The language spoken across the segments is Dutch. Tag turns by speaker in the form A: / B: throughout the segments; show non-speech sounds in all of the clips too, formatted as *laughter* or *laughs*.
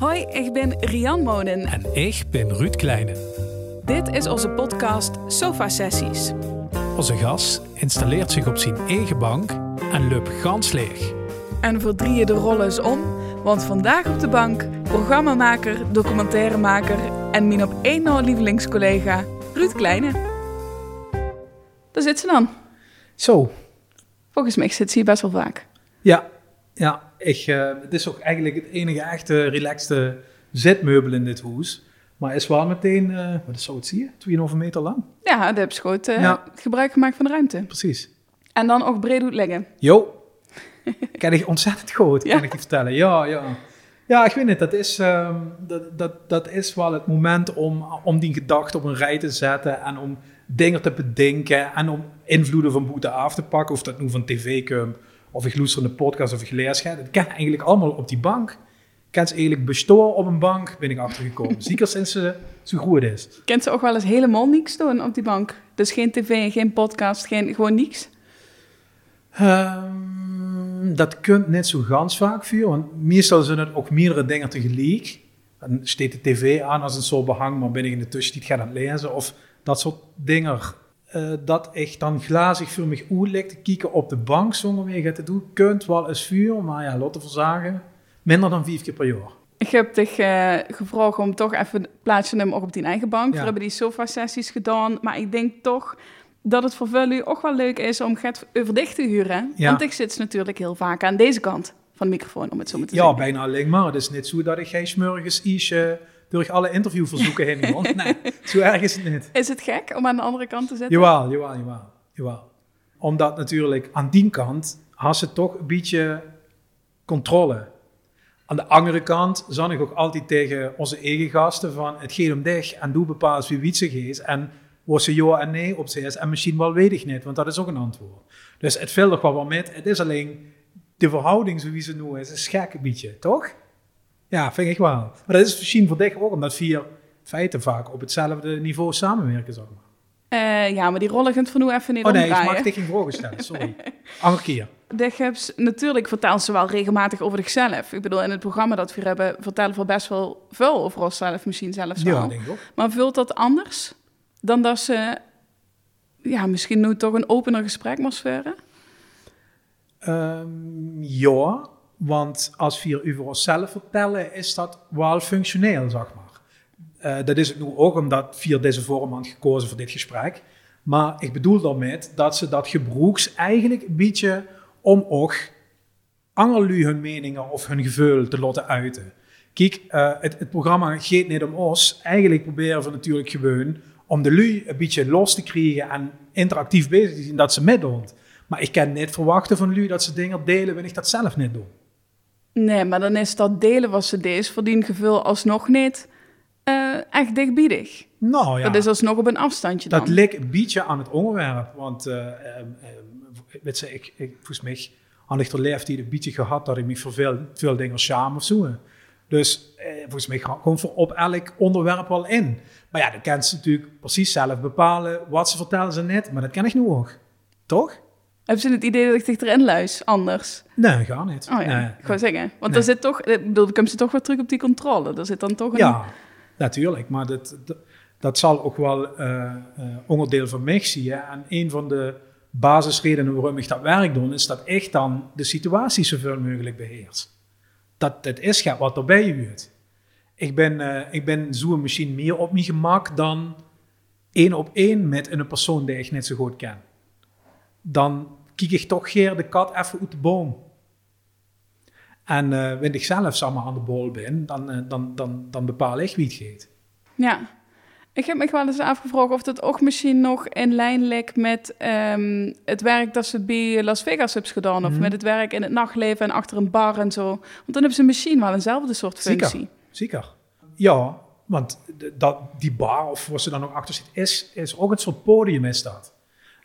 A: Hoi, ik ben Rian Monen.
B: En ik ben Ruud Kleine.
A: Dit is onze podcast Sofa Sessies.
B: Onze gast installeert zich op zijn eigen bank en loopt gans leeg.
A: En voor drieën de rollen is om, want vandaag op de bank programmamaker, documentairemaker en mijn op één na lievelingscollega Ruud Kleine. Daar zit ze dan.
C: Zo,
A: Volgens mij zit ze hier best wel vaak.
C: ja. Ja, ik, eh, het is ook eigenlijk het enige echte relaxte zitmeubel in dit huis. Maar is wel meteen, eh wat zou het zien? 2,5 meter lang.
A: Ja, de heb je goed eh,
C: Ja.
A: gebruik gemaakt van de ruimte.
C: Precies.
A: En dan ook breed doet liggen.
C: Jo, *laughs* ken ik ontzettend goed,
A: Ja.
C: kan ik je vertellen. Ja, ja. Ja, ik weet het, dat is, ehm, dat, dat, dat is wel het moment om, om die gedachte op een rij te zetten en om dingen te bedenken en om invloeden van boete af te pakken. Of dat nu van tv komt, of ik luister een podcast of ik lees. Dat kan eigenlijk allemaal op die bank. Kan ze eigenlijk bestoren op een bank, ben ik achtergekomen. *laughs* Zeker sinds ze zo goed is.
A: Kent ze ook wel eens helemaal niks doen op die bank? Dus geen tv, geen podcast, geen, gewoon niks?
C: Ehm, dat kunt net zo gans vaak voor, want meestal zijn het ook meerdere dingen tegelijk. Dan steekt de tv aan als een soort behang, maar ben ik in de tussentijd ga aan het lezen of dat soort dingen. Eh, dat echt dan glazig voor mij uit te kijken op de bank zonder meer te doen, kunt wel eens vuur, maar ja, Lotte verzagen, minder dan vijf keer per jaar.
A: Ik heb dich eh, gevraagd om toch even plaats te nemen ook op die eigen bank.
C: Ja.
A: We hebben die sofa-sessies gedaan. Maar ik denk toch dat het voor jullie ook wel leuk is om Gert over dicht te huren.
C: Ja.
A: Want ik zit natuurlijk heel vaak aan deze kant van de microfoon, om het zo maar te
C: Ja,
A: zeggen.
C: bijna alleen maar. Het is niet zo dat ik geen smurgens Isje door alle interviewverzoeken heen moet. *laughs* Nee, zo erg is het niet.
A: Is het gek om aan de andere kant te zitten?
C: Jawel, jawel, jawel, jawel. Omdat natuurlijk aan die kant had ze toch een beetje controle. Aan de andere kant zag ik ook altijd tegen onze eigen gasten van het gaat om dich en doe bepaalt wie wietsig is en waar ze ja en nee op ze is en misschien wel weet ik niet, want dat is ook een antwoord. Dus het viel toch wel wel met, het is alleen de verhouding zoals ze nu is, is gek een beetje, toch? Ja, vind ik wel. Maar dat is misschien voor dich ook, omdat vier feiten vaak op hetzelfde niveau samenwerken, zeg maar.
A: Eh, ja, maar die rollen kunt voor nu even niet
C: Oh nee, ik
A: omdraaien.
C: mag tegen vragen stellen, sorry. *laughs* Andere keer.
A: De Gips, natuurlijk vertelt ze wel regelmatig over zichzelf. Ik bedoel, in het programma dat we hier hebben, vertellen we best wel veel over onszelf, misschien zelfs wel.
C: Ja, denk ik ook.
A: Maar vult dat anders dan dat ze, ja, misschien nu toch een opener gesprek moest?
C: Ehm, ja, want als we over onszelf vertellen, is dat wel functioneel, zeg maar. Eh, dat is het nu ook omdat we deze vorm aan gekozen voor dit gesprek. Maar ik bedoel daarmee dat ze dat gebruiks eigenlijk een beetje om ook anderen hun meningen of hun gevoel te laten uiten. Kijk, eh, het, programma gaat niet om ons. Eigenlijk proberen we natuurlijk gewoon om de lui een beetje los te krijgen en interactief bezig te zien dat ze meedoen. Maar ik kan niet verwachten van lui dat ze dingen delen wanneer ik dat zelf niet doe.
A: Nee, maar dan is dat delen wat ze deed voor die gevoel alsnog niet eh, echt dichtbiedig.
C: Nou ja,
A: Dat is alsnog op een afstandje dan.
C: dat ligt een beetje aan het onderwerp. Want ehm, weet je, ik, ik, volgens mij had ik er leeftijd een beetje gehad dat ik me voor veel, veel dingen schaam of zo. Dus eh, volgens mij gewoon voor op elk onderwerp wel in. Maar ja, dan kan ze natuurlijk precies zelf bepalen wat ze vertellen ze net. Maar dat kan ik nu ook. Toch?
A: Hebben ze het idee dat ik dich erin luis, anders?
C: Nee, ga niet.
A: Oh ja,
C: Nee,
A: ik wou zeggen. Want
C: Nee.
A: er zit toch, ik bedoel, dan komt ze toch weer terug op die controle. Er zit dan toch een...
C: Ja, natuurlijk. Maar dat, dat, dat zal ook wel eh, eh, onderdeel van mij zijn. En een van de basisredenen waarom ik dat werk doe, is dat ik dan de situatie zoveel mogelijk beheers. Dat het is gaat wat erbij huurt. Ik ben, eh, ik ben zo misschien meer op mijn gemak dan één op één met een persoon die ik net zo goed ken. Dan kijk ik toch geer de kat even uit de boom. En eh wanneer ik zelf samen aan de bol ben, dan, eh, dan, dan, dan bepaal ik wie het gaat.
A: Ja. Ik heb me wel eens afgevraagd of dat ook misschien nog in lijn ligt met ehm, het werk dat ze bij Las Vegas hebben gedaan. Of
C: Mhm.
A: met het werk in het nachtleven en achter een bar en zo. Want dan hebben ze misschien wel eenzelfde soort
C: Zeker.
A: functie.
C: Zeker. Ja, want dat, die bar, of waar ze dan ook achter zit, is, is ook een soort podium is dat.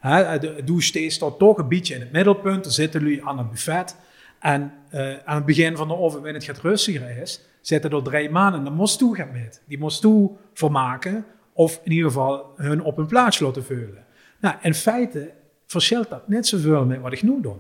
C: Hè, de douche staat toch een beetje in het middelpunt. Er zitten jullie aan het buffet. En eh, aan het begin van de oven, wanneer het gaat rustiger is, zitten er drie maanden. En dan moest toe gaan met. Die moest toe vermaken. Of in ieder geval hun op hun plaats laten vullen. Nou, in feite verschilt dat net zoveel met wat ik nu doe.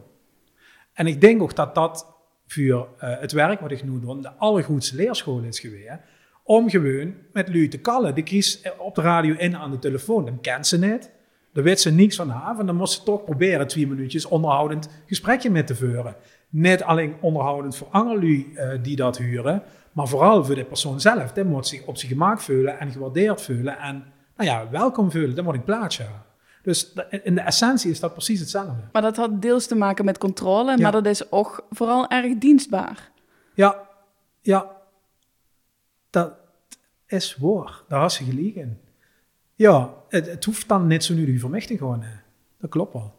C: En ik denk ook dat dat voor eh, het werk wat ik nu doe, de allergoedste leerschool is geweest. Om gewoon met lui te kallen. De kies op de radio in aan de telefoon. Dan kent ze niet. Daar weet ze niks van af. En dan moest ze toch proberen twee minuutjes onderhoudend gesprekje met te voeren. Niet alleen onderhoudend voor anderen uh, die dat huren, maar vooral voor de persoon zelf. Die moet zich op zich gemaakt voelen en gewaardeerd voelen. En nou ja, welkom voelen. Dat moet ik plaats hebben. Dus in de essentie is dat precies hetzelfde.
A: Maar dat had deels te maken met controle, maar dat is ook vooral erg dienstbaar.
C: Ja, ja. Dat is waar. Daar had ze gelijk in. Ja, het, het, hoeft dan net zo nu die vermichting gewoon. Hè. Dat klopt wel.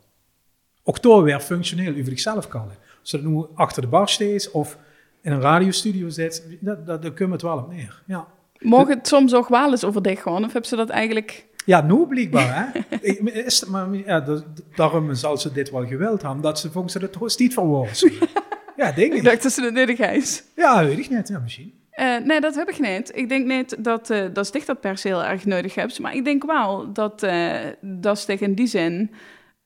C: Ook door weer functioneel over zichzelf kallen. Als je nu achter de bar steeds of in een radiostudio zit, dat, dat, daar kunnen we het wel op neer. Ja.
A: Mogen het soms ook wel eens over dicht gewoon? Of hebben ze dat eigenlijk
C: ja, nu blijkbaar. Hè? *laughs* is, maar, ja, daarom zal ze dit wel gewild hebben, dat ze volgens het hoogst niet verwoorden. *laughs* ja, denk ik.
A: Ik dacht dat ze het nuttig is.
C: Ja, weet ik niet. Ja, misschien.
A: Uh, nee, dat heb ik niet. Ik denk niet dat, uh, dat Sticht dat per se heel erg nodig hebt. Maar ik denk wel dat, uh, dat Sticht in die zin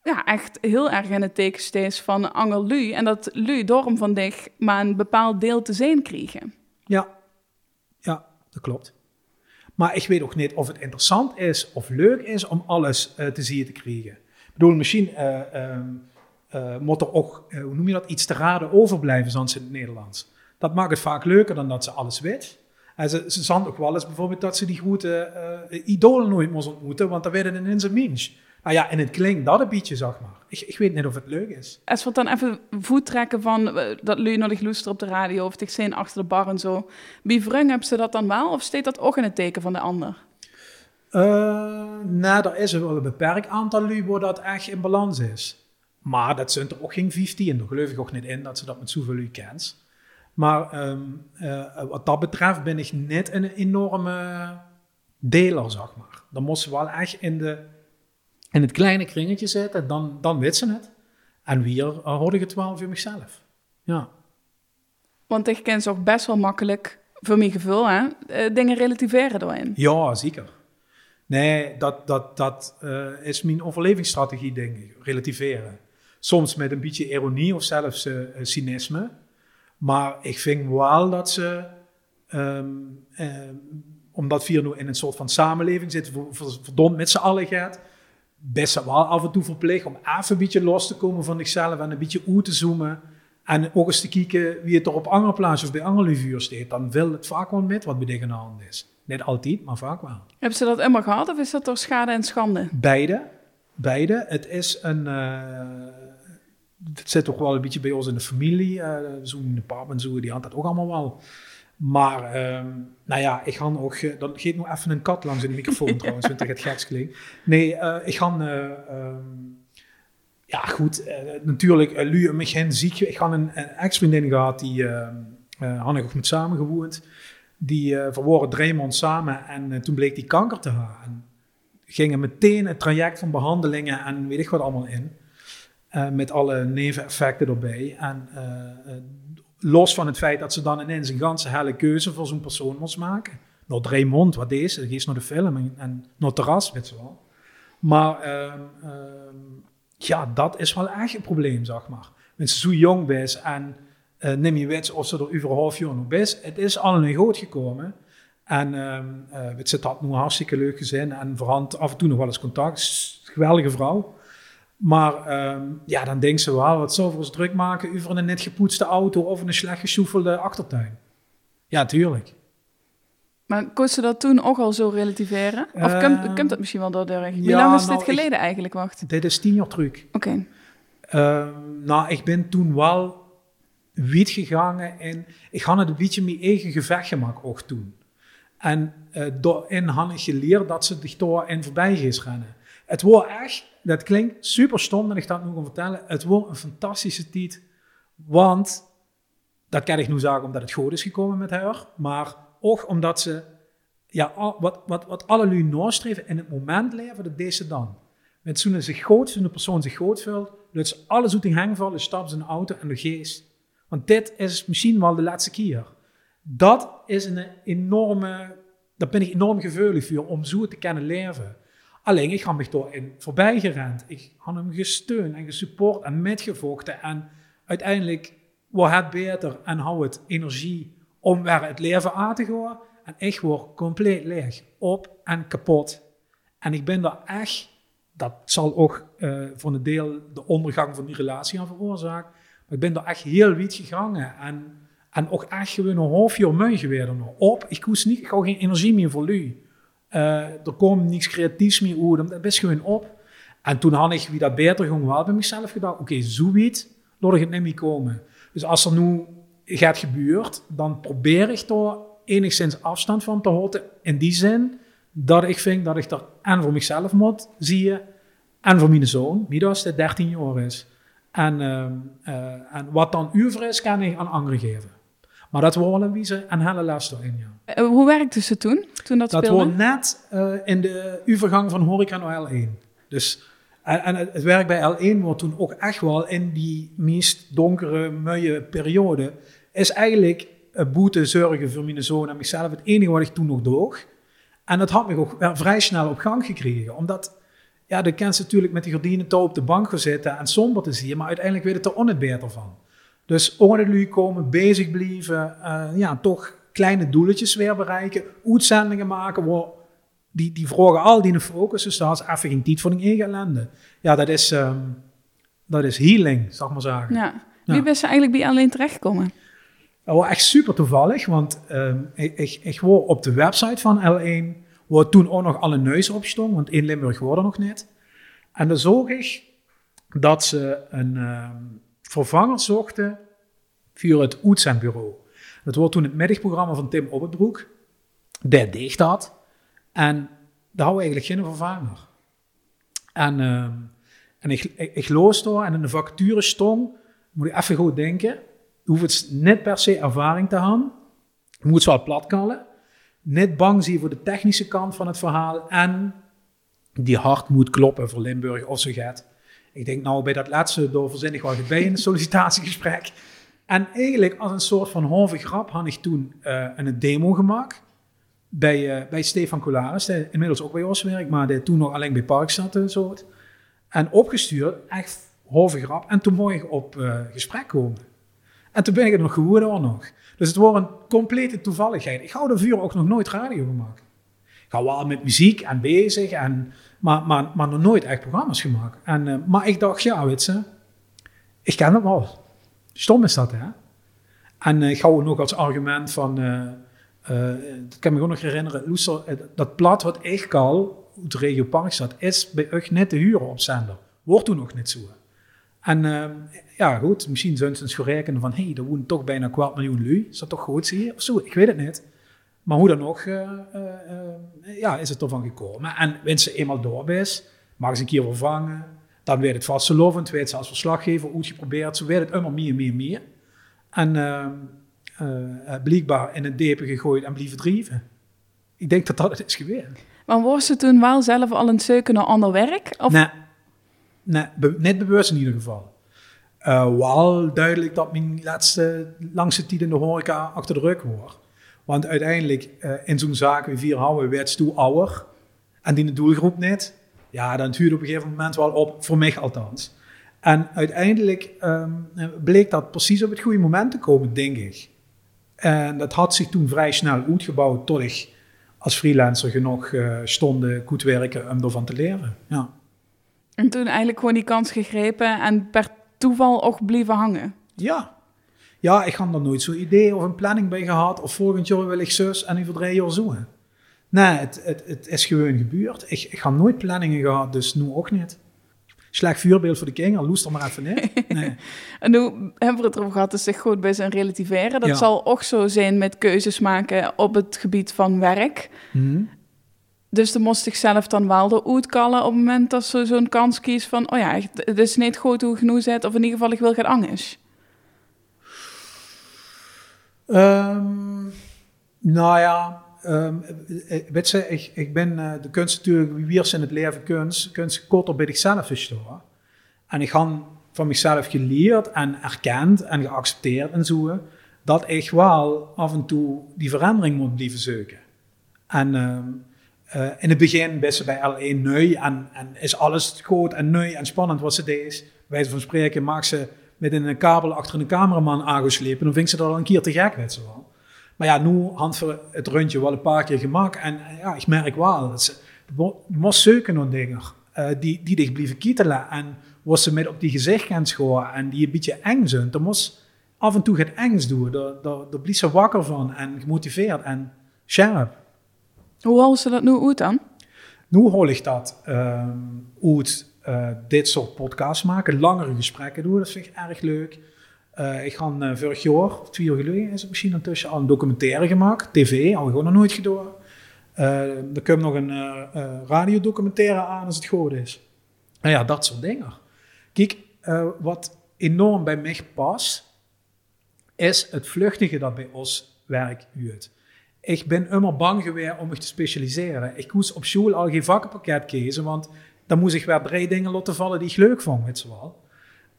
A: ja, echt heel erg in het teken steeds van Angel Lu. En dat Lu dorm van dich maar een bepaald deel te zijn kregen.
C: Ja, ja dat klopt. Maar ik weet ook niet of het interessant is of leuk is om alles te zien te krijgen. Ik bedoel, misschien uh, moet er ook, hoe noem je dat, iets te raden overblijven, zoals in het Nederlands. Dat maakt het vaak leuker dan dat ze alles weet. En ze, ze zand ook wel eens bijvoorbeeld dat ze die goede idolen nooit moest ontmoeten, want dan werden in zijn mens. Nou ja, en het klinkt dat een beetje, zeg maar. Ik, ik weet niet of het leuk is.
A: Als we dan even voet trekken van uh, dat nog loester op de radio of zich zijn achter de bar en zo. Wie hebben ze dat dan wel of steekt dat ook in het teken van de ander?
C: Uh, nou, er is wel een beperkt aantal lui waar dat echt in balans is. Maar dat zijn er ook geen 15. Daar geloof ik ook niet in dat ze dat met zoveel lui kent. Maar um, uh, wat dat betreft ben ik net een enorme deler, zeg maar. Dan moest ze wel echt in de in het kleine kringetje zitten, dan, dan weet ze het. En wie uh, hoor ik het wel voor mezelf. Ja.
A: Want ik ken ze ook best wel makkelijk, voor mijn gevoel, hè, uh, dingen relativeren doorheen.
C: Ja, zeker. Nee, dat, dat, dat uh, is mijn overlevingsstrategie, denk ik. Relativeren. Soms met een beetje ironie of zelfs cynisme. Maar ik vind wel dat ze, um, omdat we nu in een soort van samenleving zitten, verdomd met z'n allen gaat, best wel af en toe verplicht om even een beetje los te komen van zichzelf en een beetje uit te zoomen. En ook eens te kijken wie het er op andere plaatsen of bij andere vuur staat. Dan wil het vaak wel met wat bij de hand is. Niet altijd, maar vaak wel.
A: Hebben ze dat immer gehad of is dat door schade en schande?
C: Beide. Beide. Het is een... Uh, het zit toch wel een beetje bij ons in de familie. Uh, Zo'n de pap en zo, die had dat ook allemaal wel. Maar, um, nou ja, ik ga ook... Uh, dan geeft nog even een kat langs in de microfoon *laughs* trouwens, vind ik het geks klinkt. Nee, uh, ik ga... Uh, um, ja, goed, natuurlijk, Lu en geen ziek. Ik had een, een ex-vriendin gehad, die had ik ook met samen gewoond. Die verwoorden drie maanden samen en toen bleek die kanker te hebben. En gingen meteen het traject van behandelingen en weet ik wat allemaal in. Met alle neveneffecten erbij. En los van het feit dat ze dan ineens een ganse hele keuze voor zo'n persoon moest maken. Nog Raymond, wat deze, geest naar de film en, en terras, weet je wel. Maar um, um, ja, dat is wel echt een probleem, zeg maar. Mensen zo jong is en uh, neem je weet of ze er over een half jaar nog is. Het is allemaal goed gekomen. En um, uh, het zit dat nu hartstikke leuk gezin en voorhand af en toe nog wel eens contact. Geweldige vrouw. Maar um, ja, dan denken ze wel, wat voor ons druk maken over een net gepoetste auto of een slecht geschoefelde achtertuin. Ja, tuurlijk.
A: Maar kon ze dat toen ook al zo relativeren? Of uh, komt, dat misschien wel door de Wie ja, lang is nou, dit geleden ik, eigenlijk, wacht?
C: Dit is tien jaar terug. Oké.
A: Okay.
C: Uh, nou, ik ben toen wel wiet gegaan en ik had het een beetje mijn eigen gevecht gemaakt ook toen. En uh, daarin had ik geleerd dat ze zich door in voorbij rennen. Het was echt, dat klinkt super stom dat ik dat nu kan vertellen. Het was een fantastische tijd. Want, dat kan ik nu zeggen omdat het goed is gekomen met haar. Maar ook omdat ze, ja, wat, wat, wat alle lui nastreven in het moment leven, dat deze dan. Met toen zich goed, de persoon zich goed voelt, dat ze alles uit in hang vallen, de auto en de geest. Want dit is misschien wel de laatste keer. Dat is een enorme, daar ben ik enorm gevoelig voor, om zo te kunnen leven. Alleen, ik had me in voorbij gerend. Ik had hem gesteund en gesupport en metgevochten. En uiteindelijk wordt het beter en hou het energie om weer het leven aan te gaan. En ik word compleet leeg, op en kapot. En ik ben daar echt, dat zal ook uh, voor een deel de ondergang van die relatie aan veroorzaken. Maar ik ben daar echt heel wiet gegangen. En, en ook echt gewoon een half jaar mee geweest op. Ik koes niet, ik hou geen energie meer voor u. Uh, er komt niets creatiefs meer uit, dat is gewoon op. En toen had ik, wie dat beter gewoon wel bij mezelf gedacht, oké, okay, zoiets, laat ik het niet meer komen. Dus als er nu gaat gebeurt, dan probeer ik daar enigszins afstand van te houden. In die zin dat ik vind dat ik er en voor mezelf moet zie en voor mijn zoon, Midas, die 13 jaar is. En, uh, uh, en wat dan uur is, kan ik aan anderen geven. Maar dat was een wieze en hele les erin, ja.
A: Uh, hoe werkte ze toen, toen dat,
C: dat
A: speelde?
C: Dat was net uh, in de overgang van horeca naar L1. Dus, en, en, het werk bij L1 was toen ook echt wel in die meest donkere, mooie periode, is eigenlijk boete zorgen voor mijn zoon en mezelf het enige wat ik toen nog doog. En dat had me ook vrij snel op gang gekregen. Omdat, ja, de kent natuurlijk met die gordijnen touw op de bank gezeten en somber te zien, maar uiteindelijk weet het er onnet beter van. Dus ordenlu komen, bezig blijven, uh, ja, toch kleine doeletjes weer bereiken, uitzendingen maken, waar die, die vragen al die focus, dus dat is even geen tijd voor een eigen ellende. Ja, dat is, um, dat is healing, zeg maar zeggen.
A: Ja. Wie ja. ben je eigenlijk bij alleen terechtgekomen?
C: Dat was echt super toevallig, want um, ik, ik, ik op de website van L1, waar toen ook nog alle neus op stond, want in Limburg worden nog niet. En dan zag ik dat ze een um, vervanger zochten via het uitzendbureau. Dat was toen het middagprogramma van Tim Oppenbroek. Dat deed dat. En daar hadden we eigenlijk geen vervanger. En, um, en ik, ik, ik loos daar en in de vacature stond, moet ik even goed denken, hoeft het niet per se ervaring te hebben. Je moet wel platkallen. Niet bang zijn voor de technische kant van het verhaal. En die hart moet kloppen voor Limburg of zo gaat. Ik denk nou bij dat laatste door verzin ik bij een sollicitatiegesprek. En eigenlijk als een soort van halve grap had ik toen uh, een demo gemaakt. Bij, uh, bij Stefan Colaris, die inmiddels ook bij ons werkt, maar die toen nog alleen bij Parkstad en zo. En opgestuurd, echt halve grap. En toen mocht ik op uh, gesprek komen. En toen ben ik het nog geworden nog. Dus het was een complete toevalligheid. Ik hou vuur ook nog nooit radio gemaakt. Ga wel met muziek en bezig, en, maar, maar, maar nog nooit echt programma's gemaakt. En, uh, maar ik dacht, ja, weet je, ik ken het wel. Stom is dat, hè? En uh, ik hou nog als argument van, uh, dat kan me gewoon nog herinneren, dat plat wat ik al, de regio Parkstad, is bij u net te huren op zender. Wordt toen nog niet zo. En ja, goed, misschien zijn ze eens gerekenen van, hé, hey, er woont toch bijna kwart miljoen lui. Is dat toch goed, zie je? Of zo, ik weet het niet. Maar hoe dan ook, uh, uh, ja, is het ervan gekomen. En wanneer ze eenmaal door is, mag ze een keer vervangen. Dan weet het vastelovend, weet ze als verslaggever uitgeprobeerd. Zo weet het immer meer, meer, meer. En blijkbaar in het depen gegooid en blijven drijven. Ik denk dat dat het is geweest.
A: Maar was ze toen wel zelf al een zoeken naar ander werk? Of?
C: Nee. Nee, net bewust in ieder geval. Uh, wel duidelijk dat mijn laatste langste tijd in de horeca achter de rug wordt. Want uiteindelijk uh, in zo'n zaak, we vier houden, werd toe ouder. En die de doelgroep net. Ja, dan duurde op een gegeven moment wel op, voor mij althans. En uiteindelijk um, bleek dat precies op het goede moment te komen, denk ik. En dat had zich toen vrij snel uitgebouwd tot ik als freelancer genoeg uh, stonden goed werken om ervan te leren. Ja.
A: En toen eigenlijk gewoon die kans gegrepen en per toeval ook blijven hangen.
C: Ja. Ja, ik had er nooit zo'n idee of een planning bij gehad. Of volgend jaar wil ik zus en over drie jaar zo. Nee, het, het, het is gewoon gebeurd. Ik, ik had nooit planningen gehad, dus nu ook niet. Slecht vuurbeeld voor de kinderen, loest er maar even in. *laughs* Nee.
A: en nu hebben we het erover gehad, dus zich goed bij zijn relativeren. Dat ja. zal ook zo zijn met keuzes maken op het gebied van werk.
C: Mm-hmm.
A: Dus dan moest ik zelf dan wel de uitkallen op het moment dat ze zo'n kans kiest van, oh ja, het is niet goed hoe genoeg zit, of in ieder geval ik wil gaan anders.
C: Um, nou ja, um, weet je, ik, ik ben uh, de kunst natuurlijk, wie wiers in het leven kunst, kunst korter bij zichzelf gestoren. En ik heb van mezelf geleerd en erkend en geaccepteerd en zo, dat ik wel af en toe die verandering moet blijven zoeken. En uh, in het begin best ze bij L1 nu en, en is alles groot en nu en spannend wat ze deed. Wij van spreken maakt ze met een kabel achter een cameraman aangeslepen, dan vind ze dat al een keer te gek, weet ze wel. Maar ja, nu hand voor het rondje wel een paar keer gemaakt. En ja, ik merk wel, dat ze moest zoeken nog dingen uh, die, die blijven kietelen. En was ze met op die gezicht gaan schoren en die een beetje eng zijn. Dan moest af en toe het engs doen. Daar, daar, daar blijft ze wakker van en gemotiveerd en scherp.
A: Hoe houden ze dat nu uit dan?
C: Nu hol ik dat uh, uit uh, dit soort podcasts maken, langere gesprekken doen. Dat vind ik erg leuk. Uh, ik ga uh, vorig jaar, of twee jaar geleden, is het misschien ondertussen al een documentaire gemaakt. TV, al gewoon nog nooit gedaan. er komt nog een radiodocumentaire aan als het goed is. Nou ja, dat soort dingen. Kijk, wat enorm bij mij past, is het vluchtige dat bij ons werk uit. Ik ben immer bang geweest om me te specialiseren. Ik moest op school al geen vakkenpakket kiezen, want dan moest ik weer drie dingen laten vallen die ik leuk vond, weet je wel.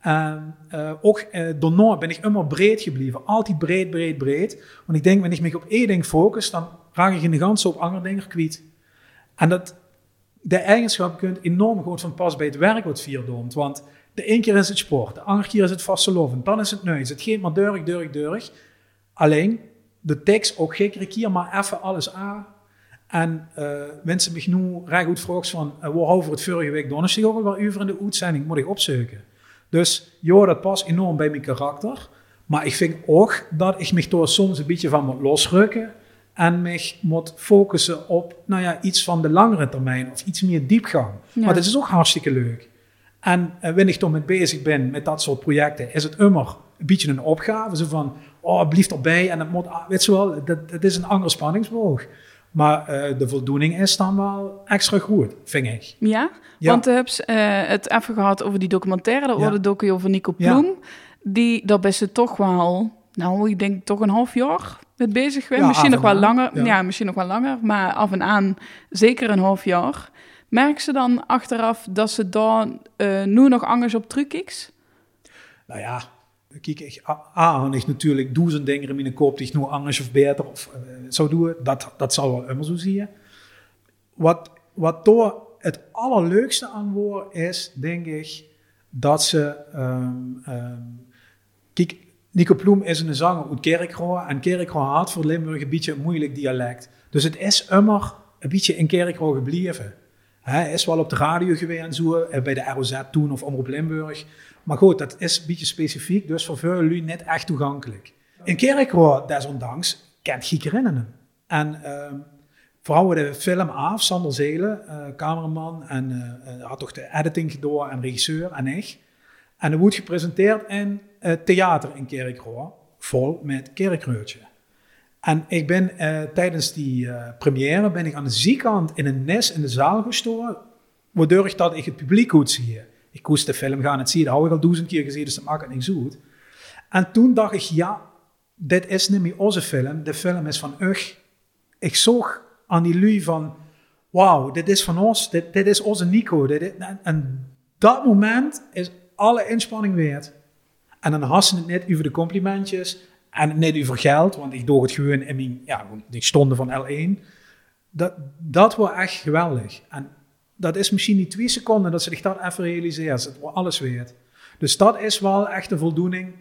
C: En uh, ook uh, daarna ben ik immer breed gebleven. Altijd breed, breed, breed. Want ik denk, wanneer ik me op één ding focus, dan raak ik in de ganse op andere dingen kwijt. En dat, de eigenschap kunt enorm goed van pas bij het werk wat vierdoomt. Want de ene keer is het sport, de andere keer is het vastelovend, dan is het neus. Het geeft maar deurig, deurig, deurig. Alleen, de tekst ook gekke keer maar even alles aan. En uh, mensen me nu recht goed vragen van, uh, we over het vorige week donderdag ook wel uur in de uitzending, moet ik opzoeken. Dus ja, dat past enorm bij mijn karakter. Maar ik vind ook dat ik me toch soms een beetje van moet losrukken. En me moet focussen op nou ja, iets van de langere termijn of iets meer diepgang. Maar dat is ook hartstikke leuk. En uh, wanneer ik toch mee bezig ben met dat soort projecten, is het immer een beetje een opgave. Zo van, oh, blijf erbij. En dat moet, ah, weet je wel, dat, dat is een andere spanningsboog. Maar uh, de voldoening is dan wel extra goed, vind ik.
A: Ja, want je hebt uh, het even gehad over die documentaire, dat ja. de docu over Nico Ploem. Ja. Die, ben ze toch wel, nou, ik denk toch een half jaar mee bezig geweest. misschien nog wel langer, ja. misschien nog wel langer, maar af en aan zeker een half jaar. Merk ze dan achteraf dat ze daar uh, nu nog anders op truckies?
C: Nou ja, kijk, ik, aan is natuurlijk duizend dingen in mijn kop die ik nu anders of beter of uh, zou doen. Dat, dat zal wel immer zo zien. Wat, wat door het allerleukste aan wordt is, denk ik, dat ze... Um, kijk, Nico Ploem is een zanger uit Kerkroo. En Kerkroo had voor Limburg een beetje een moeilijk dialect. Dus het is immer een beetje in Kerkroo gebleven. Hij is wel op de radio geweest en zo, eh, bij de ROZ toen of Omroep Limburg. Maar goed, dat is een beetje specifiek, dus voor veel jullie niet echt toegankelijk. In Kerkroo, desondanks, kent Giekerinnen. En uh, vooral de film af, Sander Zelen, uh, cameraman, en uh, had toch de editing gedaan en regisseur en ik. En het wordt gepresenteerd in het theater in Kerkroo, vol met kerkreutje. En ik ben uh, tijdens die uh, première ben ik aan de zijkant in een nes in de zaal gestoren, waardoor ik dat ik het publiek goed zie. Ik koest de film gaan het zien, dat had ik al duizend keer gezien, dus dat maakt het niet zo goed. En toen dacht ik, ja, dit is niet meer onze film, de film is van Ugh. Ik zag aan die lui van, wauw, dit is van ons, dit, dit is onze Nico. En, dat moment is alle inspanning waard. En dan hassen het net over de complimentjes en net over geld, want ik doe het gewoon in mijn, ja, die stonden van L1. Dat, dat was echt geweldig. En dat is misschien niet twee seconden dat ze zich dat even realiseert. Wordt alles weet. Dus dat is wel echt een voldoening.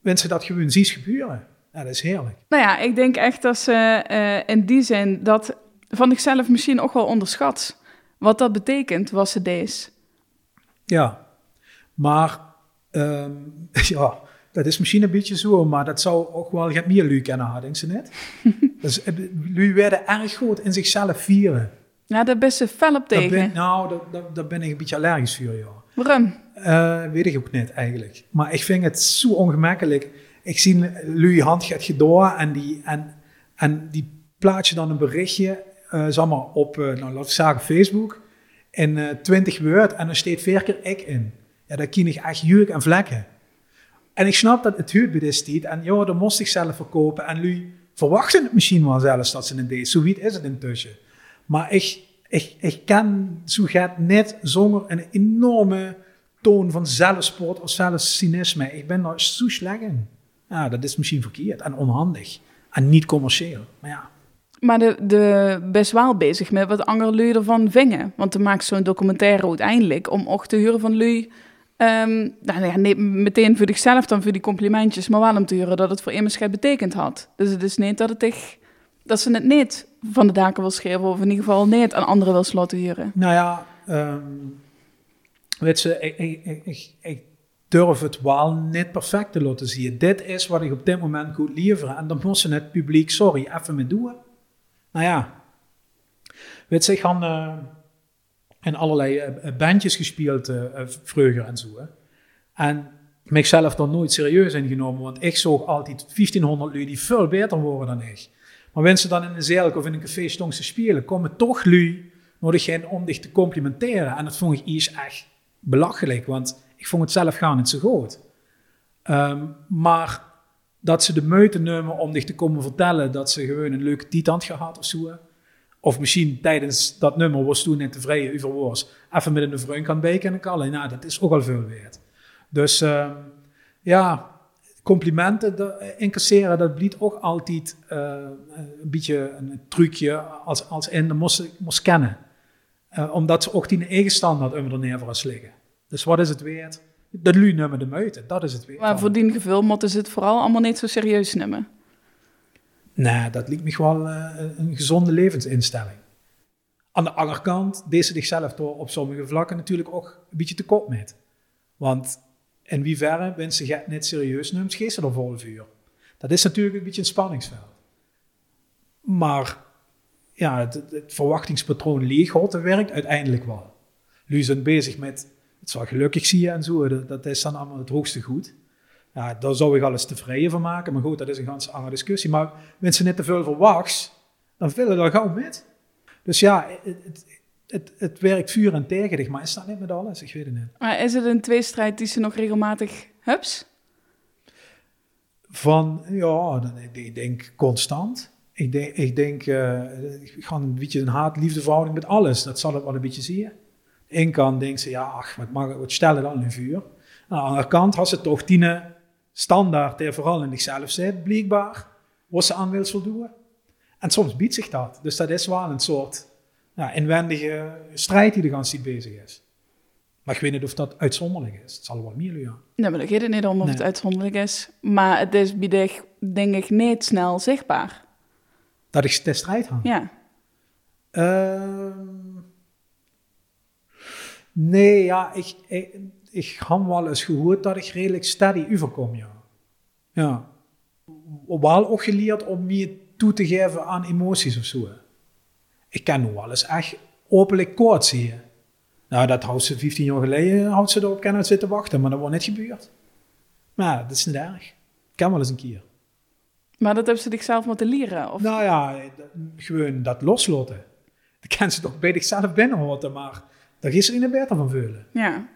C: Wanneer dat gewoon ziet gebeuren. Ja, dat is heerlijk.
A: Nou ja, ik denk echt dat ze uh, in die zin dat van zichzelf misschien ook wel onderschat. Wat dat betekent, was ze deze.
C: Ja, maar um, *laughs* ja, dat is misschien een beetje zo, maar dat zou ook wel het meer lui kennen, denk ze net. *laughs* dus lui werden erg goed in zichzelf vieren.
A: Ja, daar ben je fel op tegen.
C: Ben, nou, daar, ben ik een beetje allergisch voor, ja.
A: Waarom?
C: Uh, weet ik ook niet, eigenlijk. Maar ik vind het zo ongemakkelijk. Ik zie lui hand gaat gedaan en die, en, en die plaats je dan een berichtje, uh, zeg maar, op, uh, nou, laten we zeggen, Facebook, in 20 woord en er staat vier keer ik in. Ja, dan ken ik echt juk en vlekken. En ik snap dat het bij dit tijd. En ja, dan moest ik zelf verkopen. En nu verwachten het misschien wel zelfs dat ze het deed. Zo is het intussen. Maar ik, ik, ik ken zo gaat net zonder een enorme toon van zelfsport of zelfs cynisme. Ik ben daar zo slecht in. Ja, dat is misschien verkeerd en onhandig. En niet commercieel. Maar ja.
A: Maar de, de best wel bezig met wat andere lui ervan vingen. Want te maakt zo'n documentaire uiteindelijk om ook te huren van lui Ehm, nou ja, nee, meteen voor zichzelf dan voor die complimentjes, maar wel om te horen dat het voor immers betekend had. Dus het is niet dat, het echt, dat ze het niet van de daken wil schrijven, of in ieder geval niet aan anderen wil laten huren.
C: Nou ja, um, weet ze, ik, ik, ik, ik, durf het wel niet perfect te laten zien. Dit is wat ik op dit moment goed liever en dan moest ze het publiek, sorry, even mee doen. Nou ja, weet ze, ik ga uh, in allerlei uh, bandjes gespeeld uh, vroeger en zo. Hè. En mijzelf dan nooit serieus ingenomen, want ik zag altijd 1500 lui die veel beter worden dan ik. Maar wanneer ze dan in een zeilk of in een café stond te spelen, komen toch lui nodig geen om dich te complimenteren. En dat vond ik iets echt belachelijk, want ik vond het zelf gaan niet zo goed. Um, maar dat ze de meute nemen om dich te komen vertellen dat ze gewoon een leuke had gehad of zo. Of misschien tijdens dat nummer was toen net tevreden over was, even met een vriend kan beken en kallen. Nou, dat is ook al veel waard. Dus um, ja, complimenten de, incasseren, dat blijft ook altijd uh, een beetje een trucje als, als in de moest, moest kennen. Uh, omdat ze ook die eigen standaard onder de neer liggen. Dus wat is het waard? De lu nemen de muiten, dat is het weer.
A: Maar voor die gevoel moeten ze het vooral allemaal niet zo serieus nemen.
C: Nee, dat lijkt me wel uh, een gezonde levensinstelling. Aan de andere kant, deze zichzelf door op sommige vlakken natuurlijk ook een beetje te kop met. Want in hoeverre mensen ze niet serieus neemt, geeft ze er volle vuur. Dat is natuurlijk een beetje een spanningsveld. Maar ja, het, het verwachtingspatroon leeghouden werkt uiteindelijk wel. Jullie zijn bezig met het zal gelukkig zie je en zo, dat, dat, is dan allemaal het hoogste goed. Ja, daar zou ik alles tevreden van maken, maar goed, dat is een ganz andere discussie. Maar mensen niet te veel verwachts, dan willen daar gauw met. Dus ja, het, het, het, het werkt vuur en tegen maar is dat niet met alles? Ik weet het niet.
A: Maar is het een tweestrijd die ze nog regelmatig hups?
C: Van, ja, ik denk constant. Ik denk, ik denk uh, ik ga een beetje een haat-liefde verhouding met alles. Dat zal het wel een beetje zien. Eén kant denkt ze, ja, ach, wat, mag, wat stellen dan in vuur? Aan de andere kant had ze toch die standaard, die vooral in zichzelf zit, blijkbaar, wat ze aan wil voldoen. En soms biedt zich dat. Dus dat is wel een soort ja, inwendige strijd die de hele tijd bezig is. Maar ik weet niet of dat uitzonderlijk is. Het zal wel meer ja.
A: Nee, maar dat gaat het niet om of het uitzonderlijk is. Maar het is bij denk ik, niet snel zichtbaar.
C: Dat ik de strijd had?
A: Ja.
C: Uh, Nee, ja, ik, ik, ik heb wel eens gehoord dat ik redelijk steady overkom, ja. Ja. Wel ook geleerd om meer toe te geven aan emoties of zo. Ik kan nu wel eens echt openlijk koord zien. Nou, dat houdt ze 15 jaar geleden, houdt ze erop kennen zitten wachten, maar dat wordt niet gebeurd. Maar dat is niet erg. Ik kan wel eens een keer.
A: Maar dat hebben ze zichzelf moeten leren? Of?
C: Nou ja, gewoon dat loslaten. Dat kan ze toch bij zichzelf binnenhouden, maar daar is er in de beter van vullen.
A: Ja.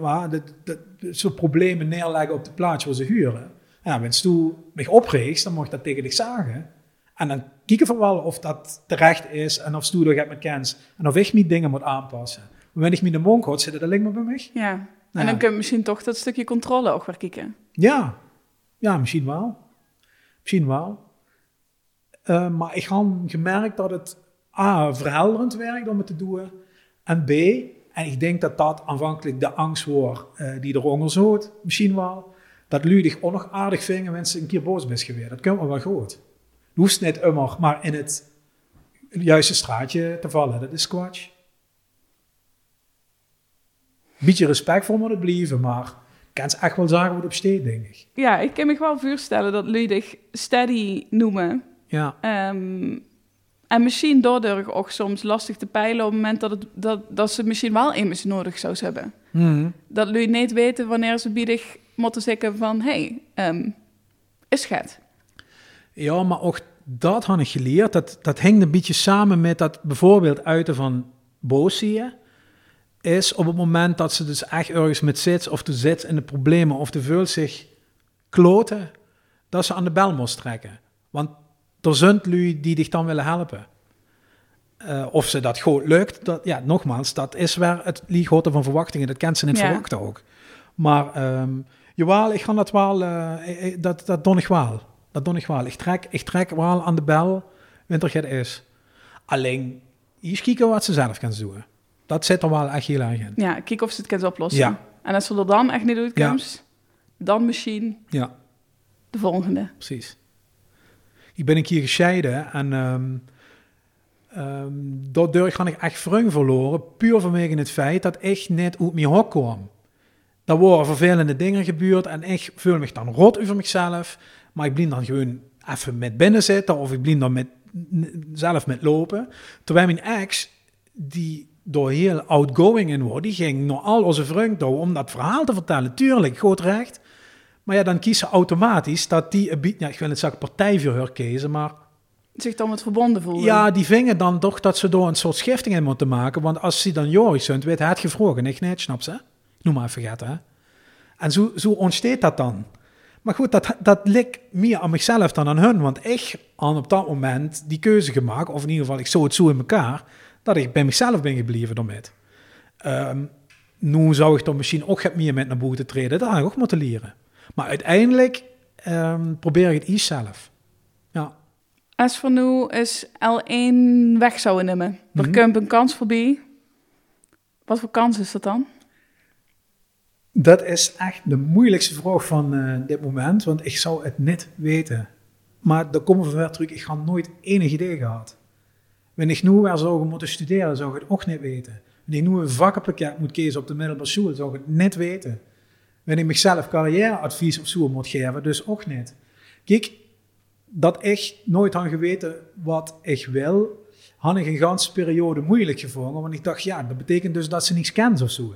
C: Maar dat, dat, soort problemen neerleggen op de plaats waar ze huren. Ja, als je mij opreegt, dan mag dat tegen dich zagen. En dan kijken we wel of dat terecht is en of stoer dat hebt met kens. En of ik mijn dingen moet aanpassen. Maar wanneer ik me de monk houd, zit dat alleen maar bij mij.
A: Ja. En dan kun je misschien toch dat stukje controle ook weer kijken.
C: Ja. Ja, misschien wel. Misschien wel. Uh, maar ik heb gemerkt dat het A, verhelderend werkt om het te doen. En B, en ik denk dat dat aanvankelijk de angst was uh, die eronder zat, misschien wel, dat Ludig ook nog aardig vingen mensen een keer boos bent geweest. Dat kan wel goed. Je hoeft niet immer maar in het juiste straatje te vallen. Dat is squash. Beetje respect voor moet het blijven, maar kan ze echt wel zagen wat op steed, denk ik.
A: Ja, ik kan me wel voorstellen dat Ludig steady noemen.
C: Ja.
A: Um, en misschien daardoor ook soms lastig te peilen op het moment dat, het, dat, dat ze misschien wel immers nodig zou hebben.
C: Mm
A: Dat jullie niet weten wanneer ze biedig moeten zeggen van, hé, hey, um, is het.
C: Ja, maar ook dat had ik geleerd. Dat, dat hangt een beetje samen met dat bijvoorbeeld uiten van boos zie je, is op het moment dat ze dus echt ergens met zit of te zit in de problemen of te veel zich kloten, dat ze aan de bel moest trekken. Want er zijn lui die dich dan willen helpen. Uh, of ze dat goed lukt, dat, ja, nogmaals, dat is waar het lieghoten van verwachtingen, dat kent ze niet ja. verwachten ook. Maar um, jawel, ik ga dat wel, uh, dat, dat doe ik wel. Dat doe ik wel. Ik trek, ik trek wel aan de bel, wanneer het is. Alleen, eens kijken wat ze zelf kan doen. Dat zit er wel echt heel erg in.
A: Ja, kijk of ze het kan oplossen.
C: Ja.
A: En als we er dan echt niet uitkomt, dan misschien
C: Ja,
A: de volgende.
C: precies. Ik ben een keer gescheiden en ehm daardoor ga ik echt vreugde verloren, puur vanwege het feit dat ik net uit mijn hok kwam. Er worden vervelende dingen gebeurd en ik voel me dan rot over mezelf, maar ik blijf dan gewoon even met binnen zitten of ik blijf dan met, zelf met lopen. Terwijl mijn ex, die door heel outgoing in wordt, die ging naar al onze toe om dat verhaal te vertellen. Tuurlijk, goed recht. Maar ja, dan kies ze automatisch dat die, beetje- ja, ik wil het zeggen partijverhuur kiezen, maar
A: Zich dan wat verbonden voelen.
C: ja, die vingen dan toch dat ze door een soort schifting in moeten maken. Want als ze dan Joris zijn, weet hij het gevroren, ik niet, snap ze? Noem maar even vergeten, hè? En zo, zo ontsteekt dat dan. Maar goed, dat, dat ligt meer aan mezelf dan aan hun. Want ik had op dat moment die keuze gemaakt, of in ieder geval, ik zo het zo in elkaar, dat ik bij mezelf ben gebleven daarmee. Ehm nu zou ik dan misschien ook meer met naar buiten treden. Dat had ik ook moeten leren. Maar uiteindelijk ehm, probeer ik het iets zelf. Ja.
A: Als voor nu is L1 weg zouden nemen. Er
C: Mhm.
A: komt een kans voorbij. Wat voor kans is dat dan?
C: Dat is echt de moeilijkste vraag van eh, dit moment, want ik zou het niet weten. Maar daar komen we weer terug, ik had nooit enig idee gehad. Wanneer ik nu weer zou moeten studeren, zou ik het ook niet weten. Wanneer ik nu een vakkenpakket moet kiezen op de middelbare school, zou ik het niet weten. Wanneer ik mezelf carrièreadvies of zo moet geven, dus ook niet. Kijk, dat ik nooit had geweten wat ik wil, had ik een ganse periode moeilijk gevonden. Want ik dacht, ja, dat betekent dus dat ze niets kent of zo.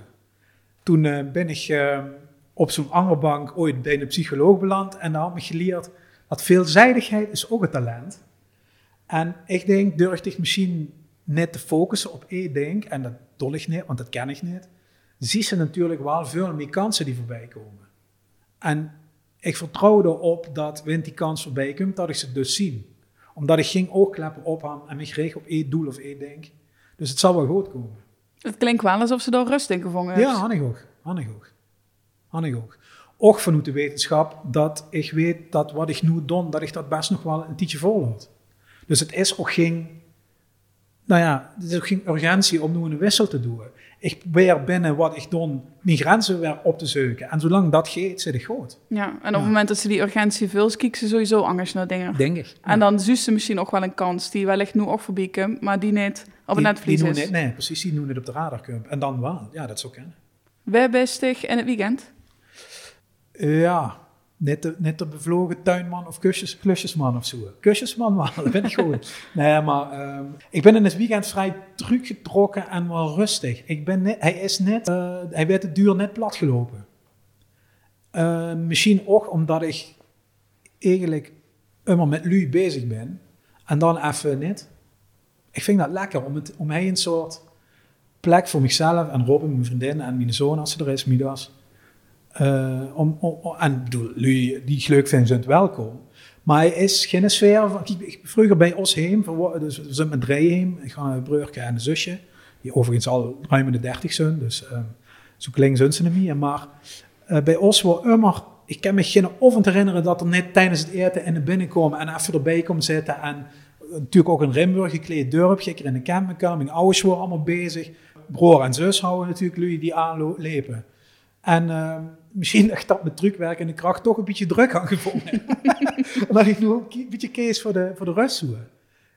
C: Toen eh, ben ik eh, op zo'n andere bank ooit bij een psycholoog beland en daar had ik geleerd dat veelzijdigheid is ook een talent. En ik denk, durf ik misschien net te focussen op één ding, en dat doe ik niet, want dat ken ik niet, zie ze natuurlijk wel veel meer kansen die voorbij komen. En ik vertrouw erop dat, wanneer die kans voorbij komt, dat ik ze dus zie. Omdat ik geen oogkleppen op heb en me gericht op één doel of één ding. Dus het zal wel goed komen.
A: Het klinkt wel alsof ze daar rust in gevangen heeft.
C: Ja, Hannig ook. Hannig ook. Hannig ook. Ook vanuit de wetenschap dat ik weet dat wat ik nu doe, dat ik dat best nog wel een tijdje volhoud. Dus het is ook geen, nou ja, het is ook geen urgentie om nu een wissel te doen. Ik probeer binnen wat ik doe, mijn grenzen weer op te zoeken. En zolang dat gaat, zit ik goed.
A: Ja, en op
C: Ja.
A: het moment dat ze die urgentie vult, kijken ze sowieso anders naar dingen.
C: Denk ik.
A: En dan zuist ze misschien ook wel een kans die wellicht nu ook voorbij komt, maar die niet op het netvlies
C: die
A: is.
C: niet- Nee, precies, die doen het op de radar komt. En dan wel. Ja, dat zou kunnen.
A: Wij bestig in het weekend.
C: Ja, net de, net de bevlogen tuinman of kusjes, klusjesman of zo. Kusjesman wel, *laughs* dat ben ik goed. nee, maar ehm, ik ben in het weekend vrij teruggetrokken en wel rustig. Ik ben net, hij is net, eh, hij werd de duur net platgelopen. Eh, misschien ook omdat ik eigenlijk immer met lui bezig ben en dan even niet. Ik vind dat lekker om, het, om hij een soort plek voor mezelf en Robin, mijn vriendin en mijn zoon als ze er is, Midas. Eh, om, en jullie die ik leuk vinden, zijn welkom. Maar hij is geen sfeer vroeger bij ons heen, dus we zijn met drie heen. Ik ga een broertje en een zusje. Die overigens al ruim in de dertig zijn. Dus eh, zo zijn ze niet. Maar eh, bij ons was immer... Ik kan me geen oven herinneren dat er net tijdens het eten in de binnenkomen en even erbij komt zitten. En natuurlijk ook een Rimburg gekleed dorpje. Ik in de campingkamer. Mijn ouders waren allemaal bezig. Broer en zus houden natuurlijk jullie die aanlepen. En eh, misschien dat ik dat met drukwerk en de kracht toch een beetje druk aan gevonden. *laughs* dat ik nu ook een beetje kees voor de, voor de rust zoeken.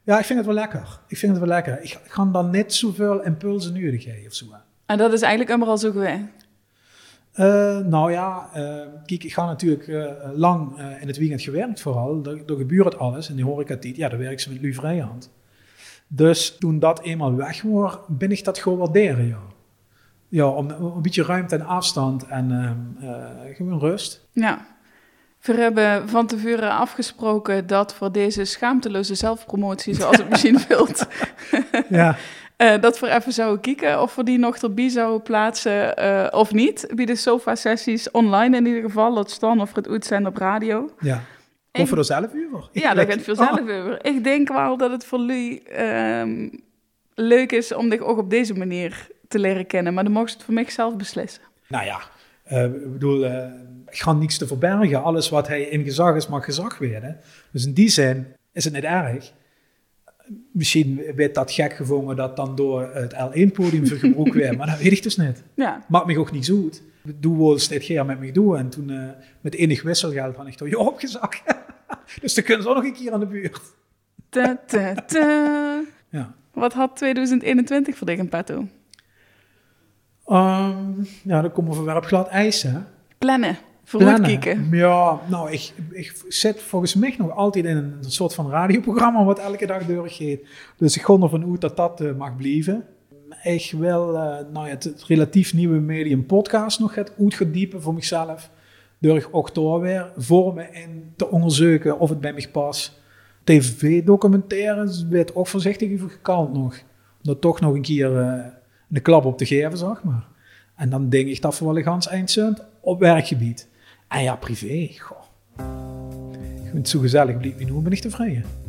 C: Ja, ik vind het wel lekker. Ik vind het wel lekker. Ik, ga dan net zoveel impulsen nodig hebben of zo.
A: En dat is eigenlijk immer al zo geweest.
C: Eh, nou ja, eh, kijk, ik ga natuurlijk eh, lang in het weekend gewerkt vooral. Er, gebeurt alles in die horecatiet. Ja, daar werk ze met Louis Vrijhand. Dus toen dat eenmaal weg was, ben ik dat gewoon waarderen, ja. Ja, om, om een beetje ruimte en afstand en eh, gewoon rust.
A: Ja. We hebben van tevoren afgesproken dat voor deze schaamteloze zelfpromotie, zoals het *laughs* misschien wilt,
C: Ja, *laughs*
A: eh, dat we even zouden kijken of we die nog erbij zouden plaatsen eh, of niet. Bij de sofa-sessies online in ieder geval, dat staan of het uitzenden op radio.
C: ja.
A: Ik-
C: Of voor de zelf uur.
A: Ja, daar gaat veel zelf over. Ik denk wel dat het voor jullie ehm, leuk is om dich ook op deze manier te leren kennen, maar dan mocht het voor mij zelf beslissen.
C: Nou ja, eh, ik bedoel, eh, ik ga niets te verbergen. Alles wat hij in gezag is, mag gezag worden. Dus in die zin is het niet erg. Misschien werd dat gek gevonden dat dan door het L1-podium vergebroken werd, maar dat weet ik dus niet.
A: Ja.
C: Maakt me ook niet zo goed. Doe wel steeds keer met me doen. En toen uh, met enig wisselgeld had ik toch je opgezakt. *laughs* dus dan kunnen ze ook nog een keer aan de buurt.
A: Ta, ta, ta.
C: Ja.
A: Wat had 2021 voor in petto?
C: Um, ja, dan komen we verwerp glad ijs, hè.
A: Plannen. Vooruitkijken.
C: Ja, nou, ik, ik zit volgens mij nog altijd in een, soort van radioprogramma wat elke dag doorgeeft. Dus ik ga ervan uit dat dat uh, mag blijven. Ik wil uh, nou ja, het, het, relatief nieuwe medium podcast nog gaat uitgediepen voor mezelf. Door ook weer vormen en te onderzoeken of het bij mij past. TV-documentaires werd ook voorzichtig over gekant nog. Om dat toch nog een keer uh, de klap op te geven, zeg maar. En dan denk ik dat we wel een gans eind op werkgebied. En ja, privé, goh. Zo gezellig, blijf me nu ben ik tevreden.